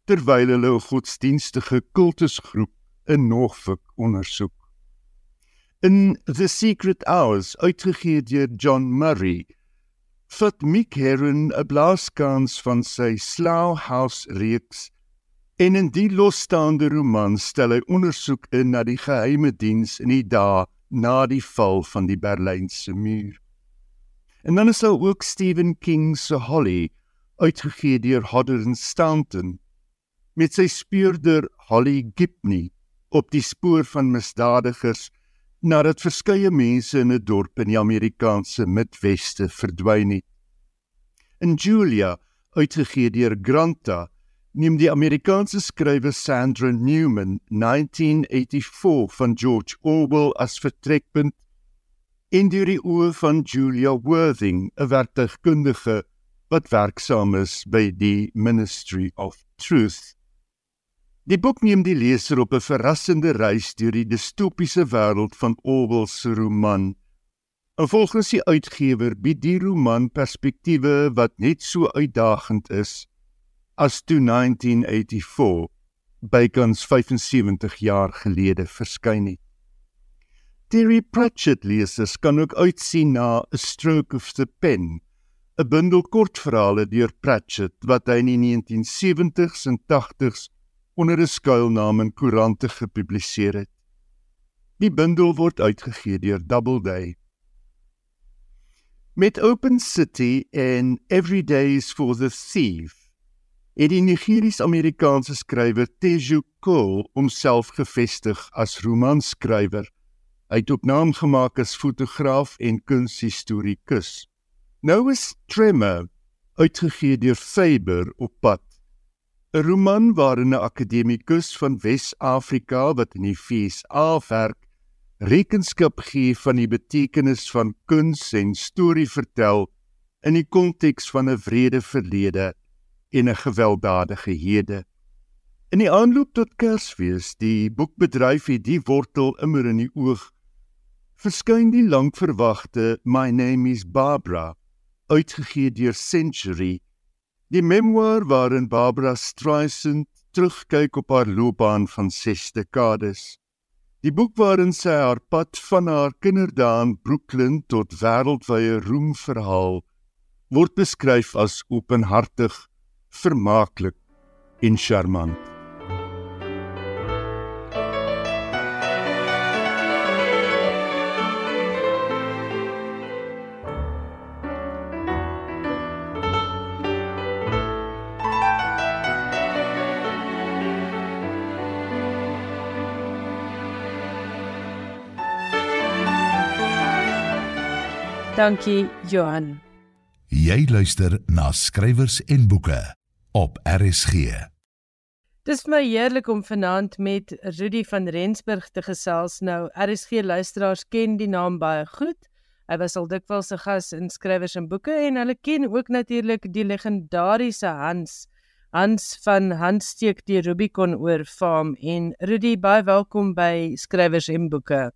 terwyl hulle 'n godsdienstige kultusgroep in Norfolk ondersoek. In The Secret Hours, uitgegee deur John Murray, vat Mick Herron 'n blaaskans van sy Slough House reeks en in die losstaande roman stel hy ondersoek in na die geheime diens in die dae na die val van die Berlynse muur. En dan is daar ook Stephen King se Holly, uitgegee deur Hodder and Stanton met sy speurder Holly Gibney op die spoor van misdadigers nadat verskeie mense in 'n dorp in die Amerikaanse Midweste verdwyn het. In Julia, uitgegee deur Granta, neem die Amerikaanse skrywer Sandra Newman 1984 van George Orwell as vertrekpunt en deur die oë van Julia Worthing, 'n werktuigkundige wat werksaam is by die Ministry of Truth. Die boek neem die leser op 'n verrassende reis deur die distopiese wêreld van Orwell se roman. En volgens die uitgewer bied die roman perspektiewe wat net so uitdagend is as toe 1984 bykans 75 jaar gelede verskyn het. Terry Pratchett lesers kan ook uitsien na A Stroke of the Pen, 'n bundel kortverhale deur Pratchett wat hy in die 1970s en 80s onder 'n skuilnaam in koerante gepubliseer het. Die bundel word uitgegee deur Doubleday. Met Open City en Every Days for the Thief het die Nigeries-Amerikaanse skrywer Teju Cole homself gevestig as romanskrywer. Hy het ook naam gemaak as fotograaf en kunshistorikus. Nou is Tremor uitgegee deur Faber op pad 'n roman waarin 'n akademikus van Wes-Afrika wat in die FSA werk, rekenskap gee van die betekenis van kuns en storie vertel in die konteks van 'n wrede verlede en 'n gewelddadige hede. In die aanloop tot Kersfees, die boekbedryf het die wortel immer in die oog, verskyn die lankverwagte My Name is Barbara, uitgegee deur Century. Die memoir waarin Barbara Streisand terugkyk op haar loopbaan van 6 dekades. Die boek waarin sy haar pad van haar kinderdae in Brooklyn tot wêreldwye roem verhaal, word beskryf as openhartig, vermaaklik en charmant. Dankie Johan. Jy luister na skrywers en boeke op RSG. Dis my heerlik om vanaand met Rudy van Rensburg te gesels. Nou RSG luisteraars ken die naam baie goed. Hy was al dikwels 'n gas in skrywers en boeke en hulle ken ook natuurlik die legendariese Hans Hans van Handsteek die Rubicon oor farm en Rudy baie welkom by skrywers en boeke.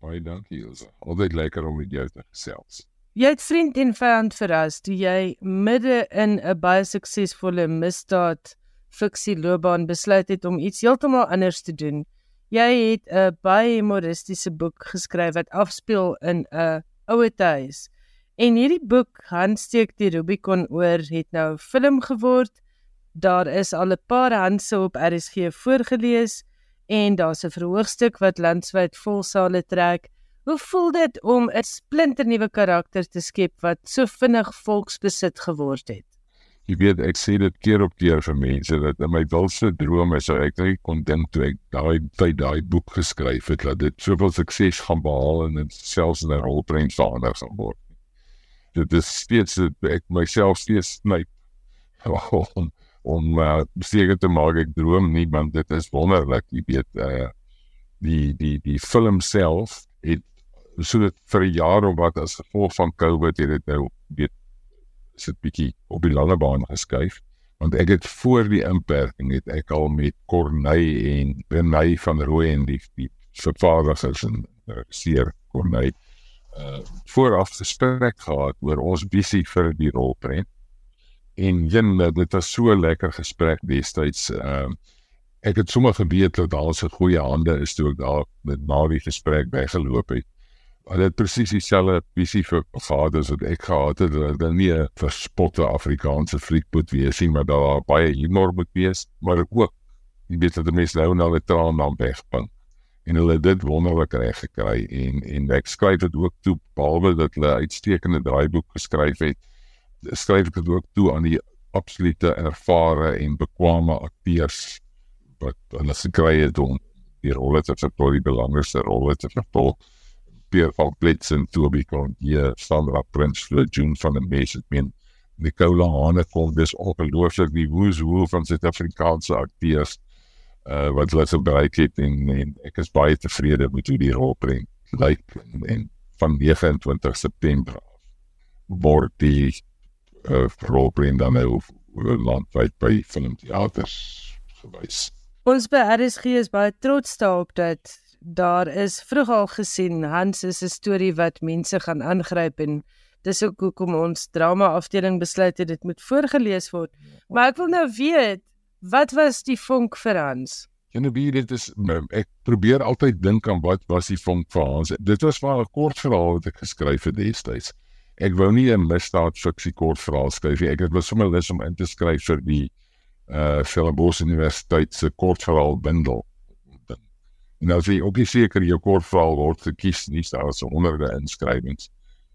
Baie dankie Elsa. Altyd lekker om met jou te gesels. Jy het vriend en vyand verras toe jy midde in 'n baie suksesvolle misdaad fiksie loopbaan besluit het om iets heeltemal anders te doen. Jy het 'n baie humoristiese boek geskryf wat afspeel in 'n ouer huis. En hierdie boek, Handsteek die Rubicon oor, het nou film geword. Daar is al 'n paar handse op RSG voorgeles en daar's 'n verhoogstuk wat landwyd vol sale trek. Hoe voel dit om 'n splinternuwe karakter te skep wat so vinnig volksbesit geword het? Jy weet ek sê dit keer op keer vir mense dat in my wildste drome sou ek net kon dink toe ek daai tyd daai boek geskryf het dat dit soveel sukses gaan behaal en dit selfs in 'n rolprent verander gaan word. Dit is steeds ek myself steeds my *laughs* om om uh, seker te maak ek droom nie want dit is wonderlik jy weet uh, die die die film self het so dit vir 'n jaar of wat as gevolg van Covid het dit nou weet sit bietjie op die lange baan geskuif want ek het voor die inperking het ek al met Corneille en Renay van Rooyen die die vervaardigers en seer Corneille uh vooraf gespreek gehad oor ons visie vir die rolprent en jin dit was so lekker gesprek destyds ehm uh, ek het sommer geweet dat daar se goeie hande is toe ek daar met Marie gesprek bygeloop het. Hulle het presies dieselfde visie vir vaders wat ek gehad het dat hulle nie 'n verspotte Afrikaanse fliek moet wees nie maar daar baie humor moet wees maar ook jy weet dat die mense nou nou 'n traan dan wegpink. En hulle dit wonderlik reg gekry en en ek skryf dit ook toe behalwe dat hulle uitstekende draaiboek geskryf het skryf ek dit ook toe aan die absolute ervare en bekwame akteurs wat hulle gekry het om die rolle te vervul, die belangrikste rolle te vervul. Pierre van Blitz en Toby kon hier Sandra Prinsloo, June van der Mees het min Nicola Hane kon dis ongelooflik die woes hoe van Suid-Afrikaanse akteurs uh, wat hulle gebruik het en, en ek is baie tevrede met hoe die rol bring. Like en, en van 29 September word die uh, rolprent dan nou landwyd by filmteaters gewys. Ons by RSG is baie trots daarop dat daar is vroeg al gesien Hans is 'n storie wat mense gaan aangryp en dis ook hoekom ons drama afdeling besluit het dit moet voorgeles word. Maar ek wil nou weet, wat was die vonk vir Hans? Nou wie dit is ek probeer altyd dink aan wat was die vonk vir Hans. Dit was maar 'n kort verhaal wat ek geskryf het destyds ek wou nie 'n misdaad fiksie kort verhaal skryf nie. Ek het besommer lus om in te skryf vir die uh Stellenbosch Universiteit se kort verhaal bundel. En nou sê ook seker jou kort verhaal word gekies nie daar is honderde inskrywings.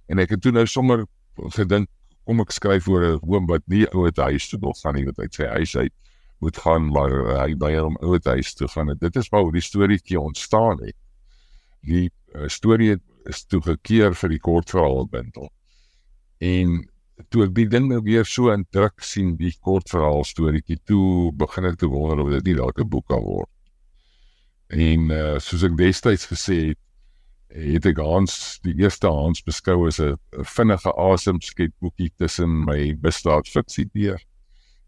En ek het toe nou sommer gedink kom ek skryf oor 'n oom wat nie ou het huis toe wil gaan nie wat hy sê huis uit moet gaan maar hy by hom ou het huis toe gaan. Dit is waar die storieetjie ontstaan het. Die uh, storie is toe gekeer vir die kort verhaal bundel. En toe ek die ding nou weer so in druk sien, die kort verhaal storieetjie, toe begin ek te wonder of dit nie dalk 'n boek kan word. En uh, soos ek destyds gesê het, het ek Hans die eerste Hans beskou as 'n vinnige asemsketboekie tussen my misdaad fiksie deur.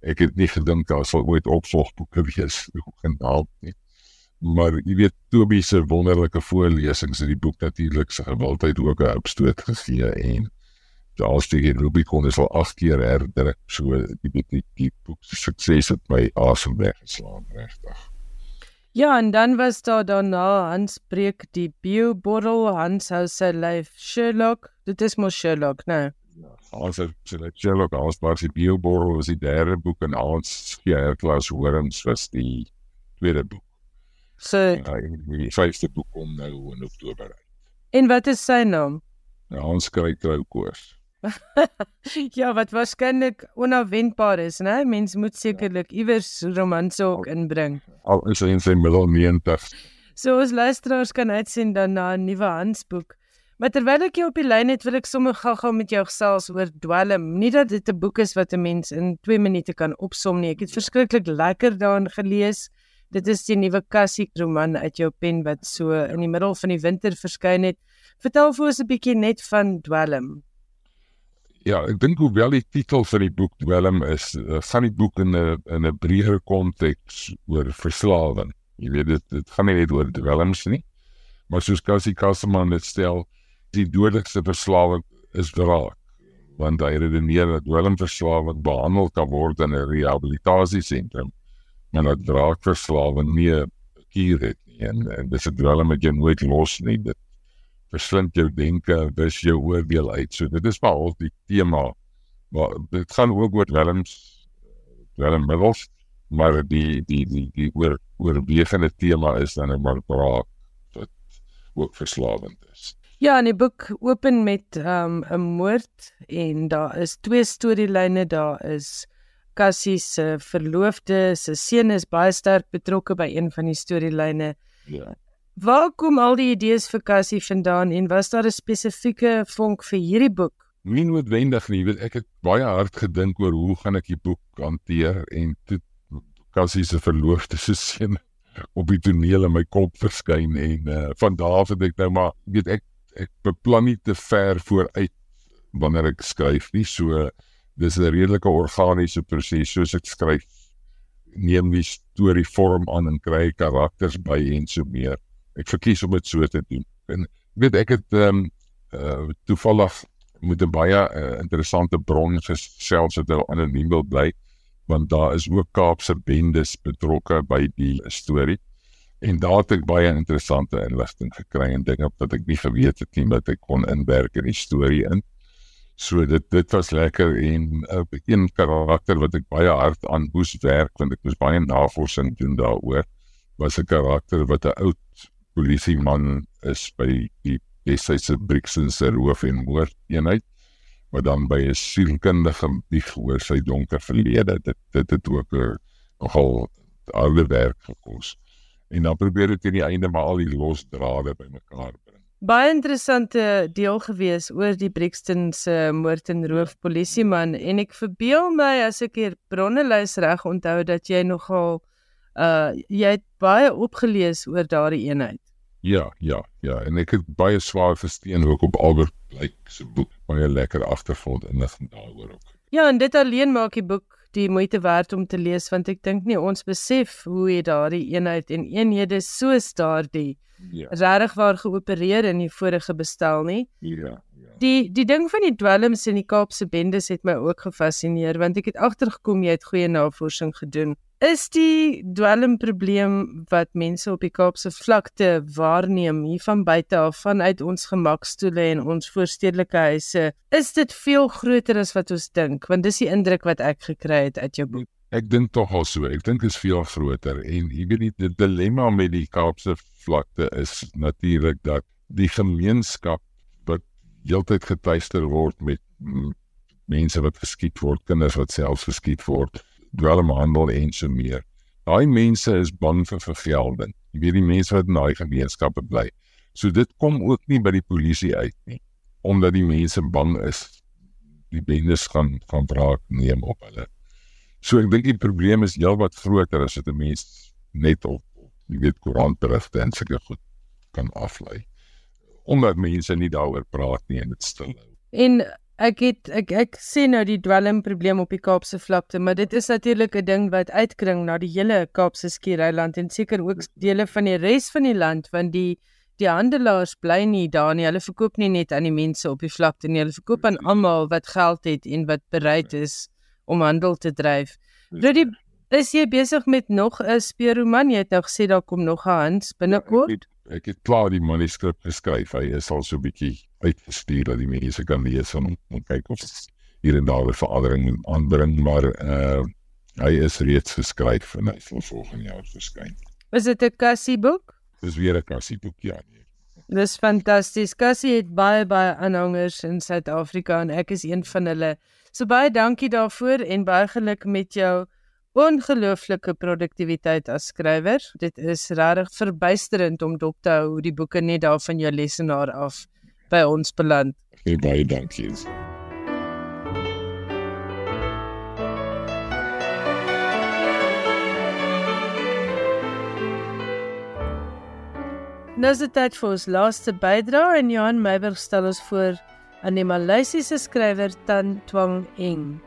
Ek het nie gedink daar sou ooit opvolgboeke *laughs* wees genaamd nie. Maar jy weet Toby se wonderlike voorlesings in die boek natuurlik se gewildheid ook 'n opstoot gegee en die Rubicon is al 8 keer herdruk. So die die die, die boek se sukses het my asem weggeslaan regtig. Ja, en dan was daar daarna Hans breek die bioborrel, Hans hou sy lyf Sherlock. Dit is mos Sherlock, né? Ja, Ons het so net Sherlock Holmes was die bioborrel was die derde boek en ons ja, klas Horens was die tweede boek. So, Ja, en die vyfde boek kom nou in Oktober uit. en wat is sy naam? Ja, ons kry troukoors. *laughs* ja, wat waarskynlik onafwendbaar is, né? Mens moet sekerlik iewers romanse ook inbring. Al is hy in sy middel 90. So ons luisteraars kan uitsien dan na 'n nuwe Hansboek. Maar terwyl ek jou op die lyn het, wil ek sommer gou-gou met jou gesels oor Dwelm. Nie dat dit 'n boek is wat 'n mens in 2 minute kan opsom nie. Ek het verskriklik lekker daarin gelees. Dit is die nuwe Cassie roman uit jou pen wat so in die middel van die winter verskyn het. Vertel vir ons 'n bietjie net van Dwelm. Ja, ek dink hoewel die titel van die boek dwelm is, uh, gaan die boek in 'n in 'n breër konteks oor verslawing. Jy weet dit dit gaan nie net oor dwelms nie. Maar soos Cassie Kasseman dit stel, die dodelikste verslawing is draak. Want hy redeneer dat dwelmverslawing behandel kan word in 'n rehabilitasiesentrum, maar dat draakverslawing nie 'n kuur het nie. En, en dis 'n dwelm wat jy nooit los nie. Dit verslind jou denke, wis jou oordeel uit. So dit is maar al die tema. Maar dit gaan ook oor dwelms dwelmmiddels, maar die die die die oor oorwegende tema is dan 'n maar braak wat ook verslawend is. Ja, en die boek open met um 'n moord en daar is twee storielyne, daar is Cassie se verloofde, se seun is baie sterk betrokke by een van die storielyne. Ja. Waar kom al die idees vir Cassie vandaan en was daar 'n spesifieke vonk vir hierdie boek? Nie noodwendig nie, weet ek het baie hard gedink oor hoe gaan ek die boek hanteer en toe Cassie se verloofde se seun op die toneel in my kop verskyn en uh, van daar af het ek nou maar weet ek ek beplan nie te ver vooruit wanneer ek skryf nie so dis 'n redelike organiese proses soos ek skryf neem die storie vorm aan en kry karakters by en so meer ek verkies om dit so te doen en ek weet ek het ehm um, uh, toevallig met 'n baie uh, interessante bron gesels het hulle anoniem wil bly want daar is ook Kaapse bendes betrokke by die storie en daar het ek baie interessante inligting gekry en dinge wat ek nie geweet het nie wat ek kon inwerk in die storie in. So dit dit was lekker en uh, een karakter wat ek baie hard aan moes werk want ek moes baie navorsing doen daaroor was 'n karakter wat 'n oud polisieman is by die Wessyse Brixton se roof en moord eenheid wat dan by 'n sielkundige bieg oor sy donker verlede dit dit het ook 'n nogal harde werk gekos. En dan probeer ek teen die einde maar al die los drade bymekaar bring. Baie interessante deel gewees oor die Brixton se moord en roof polisieman en ek verbeel my as ek hier bronne lys reg onthou dat jy nogal uh jy het baie opgelees oor daardie eenheid. Ja, ja, ja, en ek het baie swaar versteen ook op Albert Blyk se boek, baie lekker agtergrond inligting daaroor ook. Ja, en dit alleen maak die boek die moeite werd om te lees want ek dink nie ons besef hoe jy daardie eenheid en eenhede soos daardie Ja, regtig waar geopereer in die vorige bestel nie. ja, ja. Die die ding van die dwelms in die Kaapse bendes het my ook gefassineer want ek het agtergekom jy het goeie navorsing gedoen. Is die dwelmprobleem wat mense op die Kaapse vlakte waarneem hier van buite af vanuit ons gemakstoele en ons voorstedelike huise, is dit veel groter as wat ons dink want dis die indruk wat ek gekry het uit jou boek. Ek dink tog al so. Ek dink dit is veel groter en jy weet nie die dilemma met die Kaapse vlakte is natuurlik dat die gemeenskap heeltyd getuister word met mense wat geskiet word, kinders wat self geskiet word, dwelmhandel en so meer. Daai mense is bang vir vergelding. Jy weet die mense wat in daai gemeenskappe bly. So dit kom ook nie by die polisie uit nie omdat die mense bang is die bendes gaan gaan wraak neem op hulle. So ek dink die probleem is heelwat groter as dit 'n mens net op jy weet koerantberigte en sulke goed kan aflei. Omdat mense nie daaroor praat nie en dit stil hou. En ek het ek ek sien nou die dwelmprobleem op die Kaapse vlakte, maar dit is natuurlik 'n ding wat uitkring na die hele Kaapse skiereiland en seker ook dele van die res van die land want die die handelaars bly nie daar nie. Hulle verkoop nie net aan die mense op die vlakte nie, hulle verkoop aan almal wat geld het en wat bereid is om handel te dryf. Rudy, is jy besig met nog 'n speurroman? Jy het nou gesê daar kom nog 'n Hans binnekort. Ja, ek, het, klaar die manuskrip geskryf. Hy is al so bietjie uitgestuur dat die mense kan lees en, en kyk of hier en daar 'n verandering moet aanbring, maar uh hy is reeds geskryf en hy sal volgende jaar verskyn. Is dit 'n kassie boek? Dis weer 'n kassie boek ja. Nee. Dis fantasties. Cassie het baie baie aanhangers in Suid-Afrika en ek is een van hulle. So baie dankie daarvoor en baie geluk met jou ongelooflike produktiwiteit as skrywer. Dit is regtig verbuisterend om dop te hou hoe die boeke net daar van jou lesenaar af by ons beland. Hey, baie dankie. Nou is dit tyd vir ons laaste bydrae en Johan Meiberg stel ons voor aan die Maleisiese skrywer Tan Twang Eng.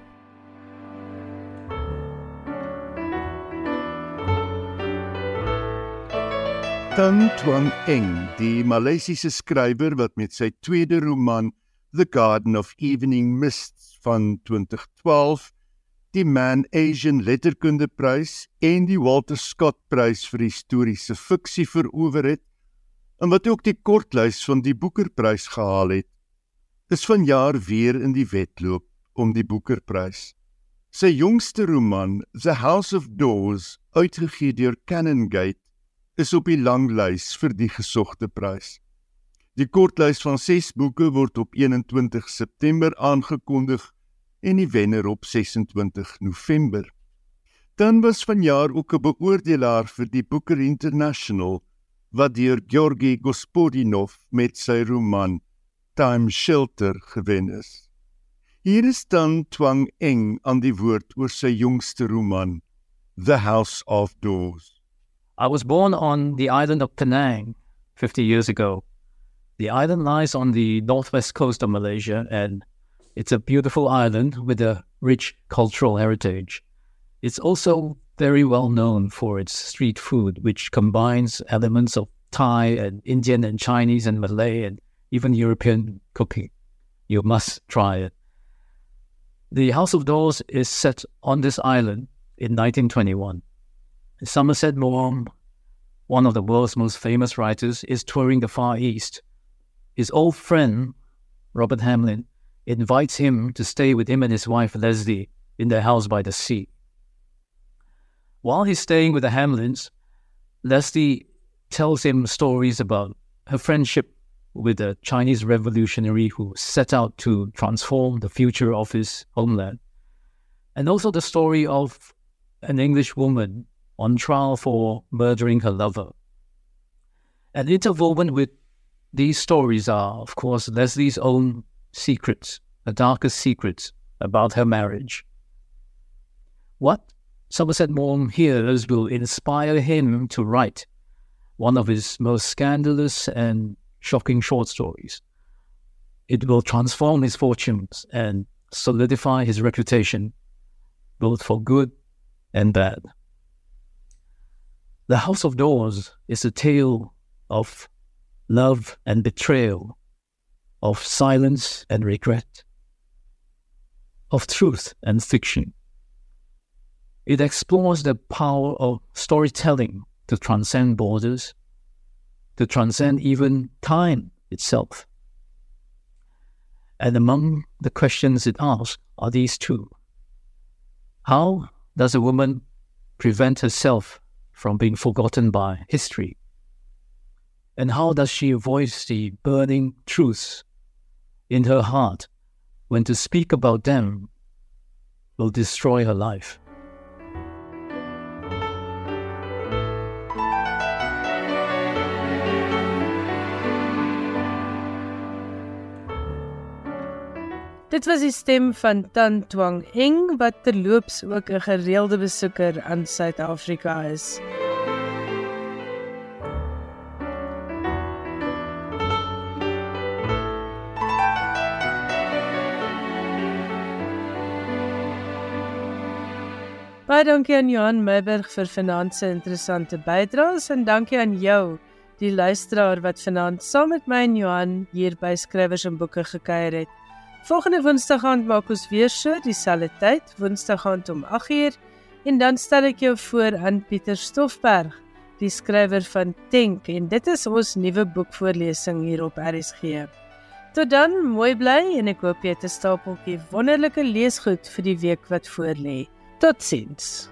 Tan Twang Eng, die Maleisiese skrywer wat met sy tweede roman The Garden of Evening Mists van 2012 die Man Asian Letterkundeprys en die Walter Scott Prys vir historiese fiksie verower het, en wat ook die kortlys van die Boekerprys gehaal het, is vanjaar weer in die wedloop om die Boekerprys. Sy jongste roman, The House of Doors, uitgegee deur Canongate, is op die langlys vir die gesogte prys. Die kortlys van 6 boeke word op 21 September aangekondig en die wenner op 26 November. Dan was vanjaar ook 'n beoordelaar vir die Booker International wat deur Georgi Gospodinov met sy roman Time Shelter gewen is. Hier is dan Twang Eng aan die woord oor sy jongste roman The House of Doors. I was born on the island of Penang 50 years ago. The island lies on the northwest coast of Malaysia and it's a beautiful island with a rich cultural heritage. It's also very well known for its street food, which combines elements of Thai and Indian and Chinese and Malay and even European cooking. You must try it. The House of Doors is set on this island in 1921. Somerset Maugham, one of the world's most famous writers, is touring the Far East. His old friend, Robert Hamlin, invites him to stay with him and his wife Leslie in their house by the sea. While he's staying with the Hamlins, Leslie tells him stories about her friendship with a Chinese revolutionary who set out to transform the future of his homeland. And also the story of an English woman on trial for murdering her lover. And interwoven with these stories are, of course, Leslie's own secrets, the darkest secrets about her marriage. What Somerset Maugham hears will inspire him to write one of his most scandalous and shocking short stories. It will transform his fortunes and solidify his reputation, both for good and bad. The House of Doors is a tale of love and betrayal, of silence and regret, of truth and fiction. It explores the power of storytelling to transcend borders, to transcend even time itself. And among the questions it asks are these two How does a woman prevent herself from being forgotten by history? And how does she voice the burning truths in her heart when to speak about them will destroy her life? Dit was die stem van Tan Twang Eng wat terloops ook 'n gereelde besoeker aan Suid-Afrika is. Baie dankie aan Johan Meiberg vir vanaand se interessante bydraes en dankie aan jou die luisteraar wat vanaand saam met my en Johan hier by Skrywers en Boeke gekuier het. Volgende Woensdag aand maak ons weer so dieselfde tyd, Woensdag aand om 8uur, en dan stel ek jou voor aan Pieter Stoffberg, die skrywer van Tenk en dit is ons nuwe boekvoorlesing hier op RSG. Tot dan, mooi bly en ek hoop jy het 'n stapeltjie wonderlike leesgoed vir die week wat voorlê. Totsiens.